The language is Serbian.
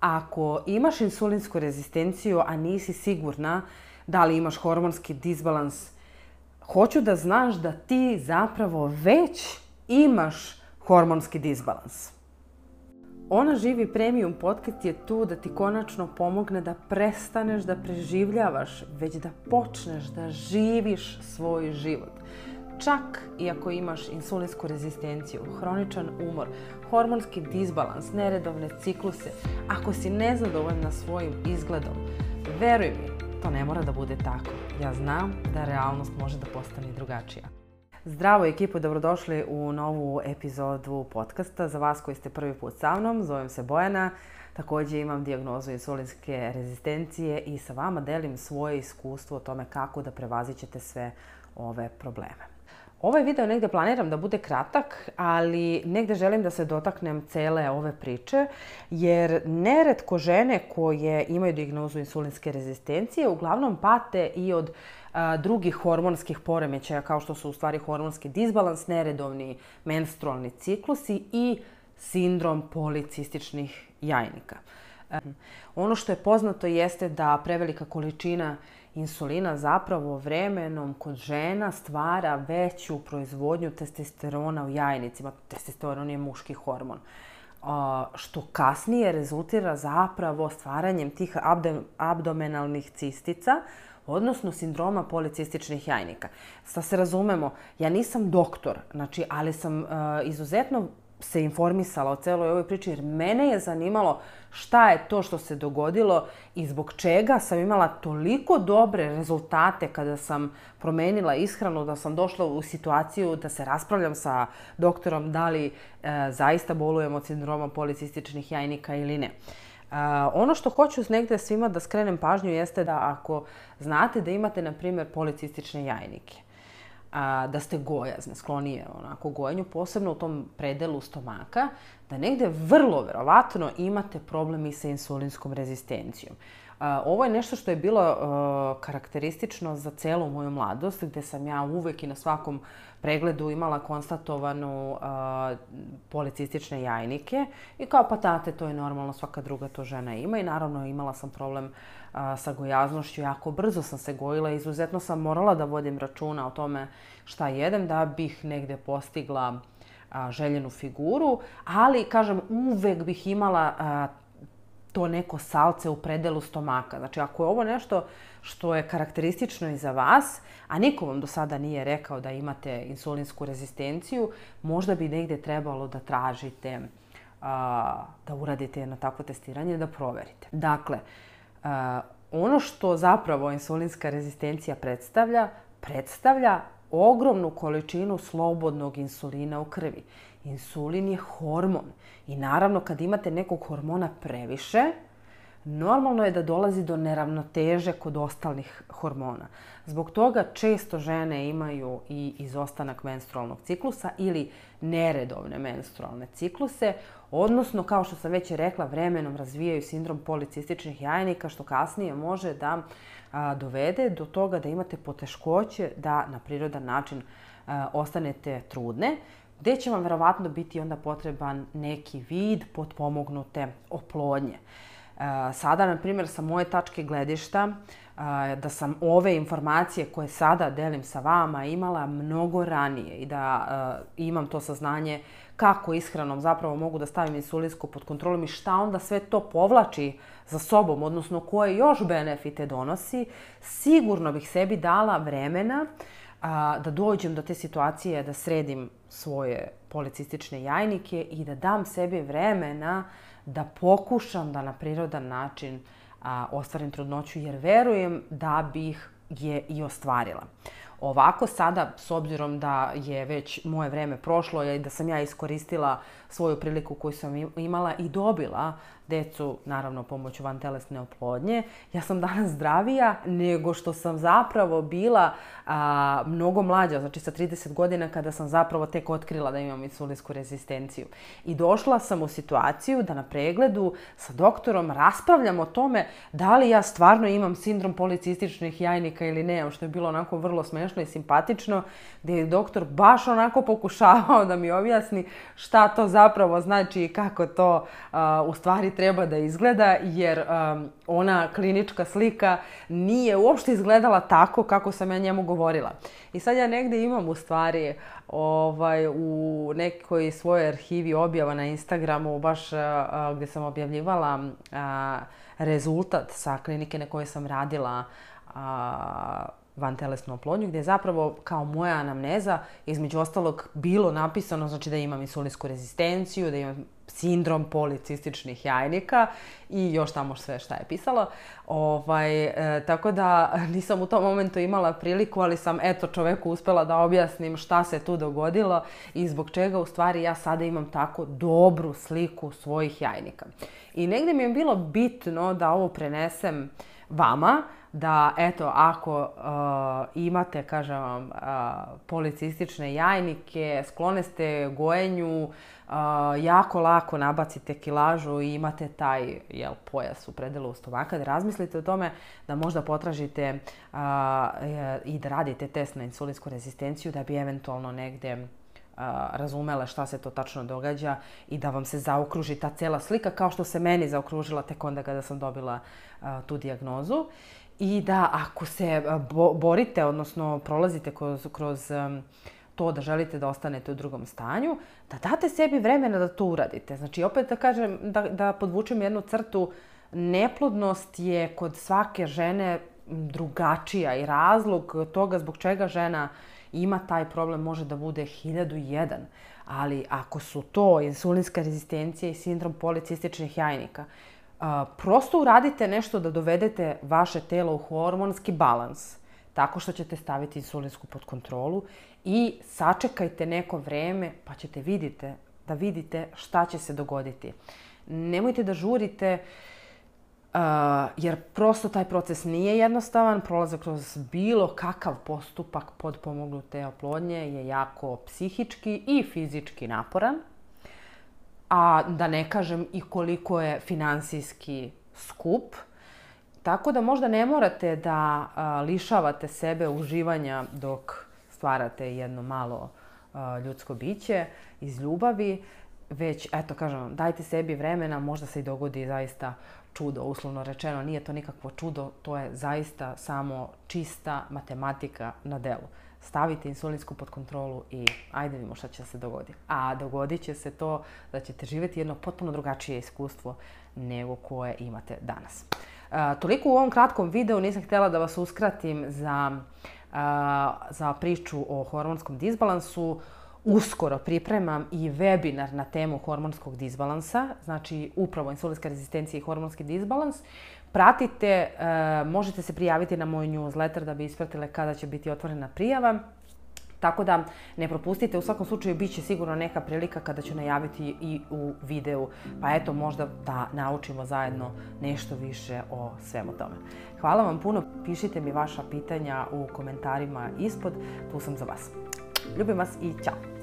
ako imaš insulinsku rezistenciju, a nisi sigurna da li imaš hormonski disbalans, hoću da znaš da ti zapravo već imaš hormonski disbalans. Ona živi premium podcast je tu da ti konačno pomogne da prestaneš da preživljavaš, već da počneš da živiš svoj život. Čak i ako imaš insulinsku rezistenciju, hroničan umor, hormonski disbalans, neredovne cikluse, ako si nezadovoljna svojim izgledom, veruj mi, to ne mora da bude tako. Ja znam da realnost može da postane drugačija. Zdravo ekipo, dobrodošli u novu epizodu podcasta. Za vas koji ste prvi put sa mnom, zovem se Bojana. Takođe imam diagnozu insulinske rezistencije i sa vama delim svoje iskustvo o tome kako da prevazićete sve ove probleme. Ovaj video negde planiram da bude kratak, ali negde želim da se dotaknem cele ove priče, jer neretko žene koje imaju diagnozu insulinske rezistencije uglavnom pate i od a, drugih hormonskih poremećaja, kao što su u stvari hormonski disbalans, neredovni menstrualni ciklusi i sindrom policističnih jajnika. Ono što je poznato jeste da prevelika količina insulina zapravo vremenom kod žena stvara veću proizvodnju testosterona u jajnicima. Testosteron je muški hormon što kasnije rezultira zapravo stvaranjem tih abdominalnih cistica, odnosno sindroma policističnih jajnika. Sad se razumemo, ja nisam doktor, znači, ali sam e, izuzetno se informisala o celoj ovoj priči, jer mene je zanimalo šta je to što se dogodilo i zbog čega sam imala toliko dobre rezultate kada sam promenila ishranu, da sam došla u situaciju da se raspravljam sa doktorom da li e, zaista bolujem od sindroma policističnih jajnika ili ne. Uh, ono što hoću negde svima da skrenem pažnju jeste da ako znate da imate, na primjer, policistične jajnike, a, da ste gojazne, sklonije onako gojenju, posebno u tom predelu stomaka, da negde vrlo verovatno imate problem sa insulinskom rezistencijom. Ovo je nešto što je bilo e, karakteristično za celu moju mladost, gde sam ja uvek i na svakom pregledu imala konstatovanu policistične jajnike i kao pa tate, to je normalno, svaka druga to žena ima i naravno imala sam problem a, sa gojaznošću, jako brzo sam se gojila, izuzetno sam morala da vodim računa o tome šta jedem da bih negde postigla a, željenu figuru, ali kažem uvek bih imala a, to neko salce u predelu stomaka. Znači, ako je ovo nešto što je karakteristično i za vas, a niko vam do sada nije rekao da imate insulinsku rezistenciju, možda bi negde trebalo da tražite a, da uradite jedno takvo testiranje, da proverite. Dakle, a, ono što zapravo insulinska rezistencija predstavlja, predstavlja ogromnu količinu slobodnog insulina u krvi. Insulin je hormon i naravno kad imate nekog hormona previše, normalno je da dolazi do neravnoteže kod ostalih hormona. Zbog toga često žene imaju i izostanak menstrualnog ciklusa ili neredovne menstrualne cikluse, odnosno, kao što sam već rekla, vremenom razvijaju sindrom policističnih jajnika, što kasnije može da a, dovede do toga da imate poteškoće da na prirodan način a, ostanete trudne gde će vam verovatno biti onda potreban neki vid potpomognute oplodnje. Uh, E, sada, na primjer, sa moje tačke gledišta, e, da sam ove informacije koje sada delim sa vama imala mnogo ranije i da e, imam to saznanje kako ishranom zapravo mogu da stavim insulinsku pod kontrolom i šta onda sve to povlači za sobom, odnosno koje još benefite donosi, sigurno bih sebi dala vremena da dođem do te situacije da sredim svoje policistične jajnike i da dam sebi vremena da pokušam da na prirodan način a, ostvarim trudnoću jer verujem da bih je i ostvarila. Ovako sada, s obzirom da je već moje vreme prošlo i da sam ja iskoristila svoju priliku koju sam imala i dobila decu, naravno pomoću van telesne oplodnje, ja sam danas zdravija nego što sam zapravo bila a, mnogo mlađa, znači sa 30 godina kada sam zapravo tek otkrila da imam insulinsku rezistenciju. I došla sam u situaciju da na pregledu sa doktorom raspravljam o tome da li ja stvarno imam sindrom policističnih jajnika ili ne, što je bilo onako vrlo smešno smešno i simpatično, gdje je doktor baš onako pokušavao da mi objasni šta to zapravo znači i kako to a, u stvari treba da izgleda, jer a, ona klinička slika nije uopšte izgledala tako kako sam ja njemu govorila. I sad ja negde imam u stvari ovaj, u nekoj svojoj arhivi objava na Instagramu, baš a, gdje sam objavljivala rezultat sa klinike na kojoj sam radila a, vantelesnu oplodnju, gdje je zapravo kao moja anamneza između ostalog bilo napisano, znači da imam insulinsku rezistenciju, da imam sindrom policističnih jajnika i još tamo sve šta je pisalo. Ovaj, e, tako da nisam u tom momentu imala priliku, ali sam eto čoveku uspela da objasnim šta se tu dogodilo i zbog čega u stvari ja sada imam tako dobru sliku svojih jajnika. I negde mi je bilo bitno da ovo prenesem vama da eto ako uh, imate kažem vam uh, policistične jajnike, sklone ste gojenju, uh, jako lako nabacite kilažu i imate taj jel pojas u predelu stomaka da razmislite o tome da možda potražite uh, i da radite test na insulinsku rezistenciju da bi eventualno negde a, razumele šta se to tačno događa i da vam se zaokruži ta cela slika kao što se meni zaokružila tek onda kada sam dobila a, tu diagnozu i da ako se bo, borite, odnosno prolazite kroz, kroz to da želite da ostanete u drugom stanju, da date sebi vremena da to uradite. Znači, opet da kažem, da, da podvučem jednu crtu, neplodnost je kod svake žene drugačija i razlog toga zbog čega žena ima taj problem može da bude 1001. Ali ako su to insulinska rezistencija i sindrom policističnih jajnika, prosto uradite nešto da dovedete vaše telo u hormonski balans tako što ćete staviti insulinsku pod kontrolu i sačekajte neko vreme pa ćete vidite, da vidite šta će se dogoditi. Nemojte da žurite uh, Uh, jer prosto taj proces nije jednostavan, prolaze kroz bilo kakav postupak podpomognute oplodnje je jako psihički i fizički naporan, a da ne kažem i koliko je finansijski skup. Tako da možda ne morate da a, uh, lišavate sebe uživanja dok stvarate jedno malo a, uh, ljudsko biće iz ljubavi, već, eto, kažem vam, dajte sebi vremena, možda se i dogodi zaista čudo, uslovno rečeno. Nije to nikakvo čudo, to je zaista samo čista matematika na delu. Stavite insulinsku pod kontrolu i ajde vidimo šta će se dogodi. A dogodit će se to da ćete živjeti jedno potpuno drugačije iskustvo nego koje imate danas. E, toliko u ovom kratkom videu nisam htjela da vas uskratim za, e, za priču o hormonskom disbalansu uskoro pripremam i webinar na temu hormonskog disbalansa, znači upravo insulinska rezistencija i hormonski disbalans. Pratite, e, možete se prijaviti na moj newsletter da bi ispratile kada će biti otvorena prijava. Tako da ne propustite, u svakom slučaju bit će sigurno neka prilika kada ću najaviti i u videu, pa eto možda da naučimo zajedno nešto više o svemu tome. Hvala vam puno, pišite mi vaša pitanja u komentarima ispod, tu sam za vas. Lubię Was i ciao!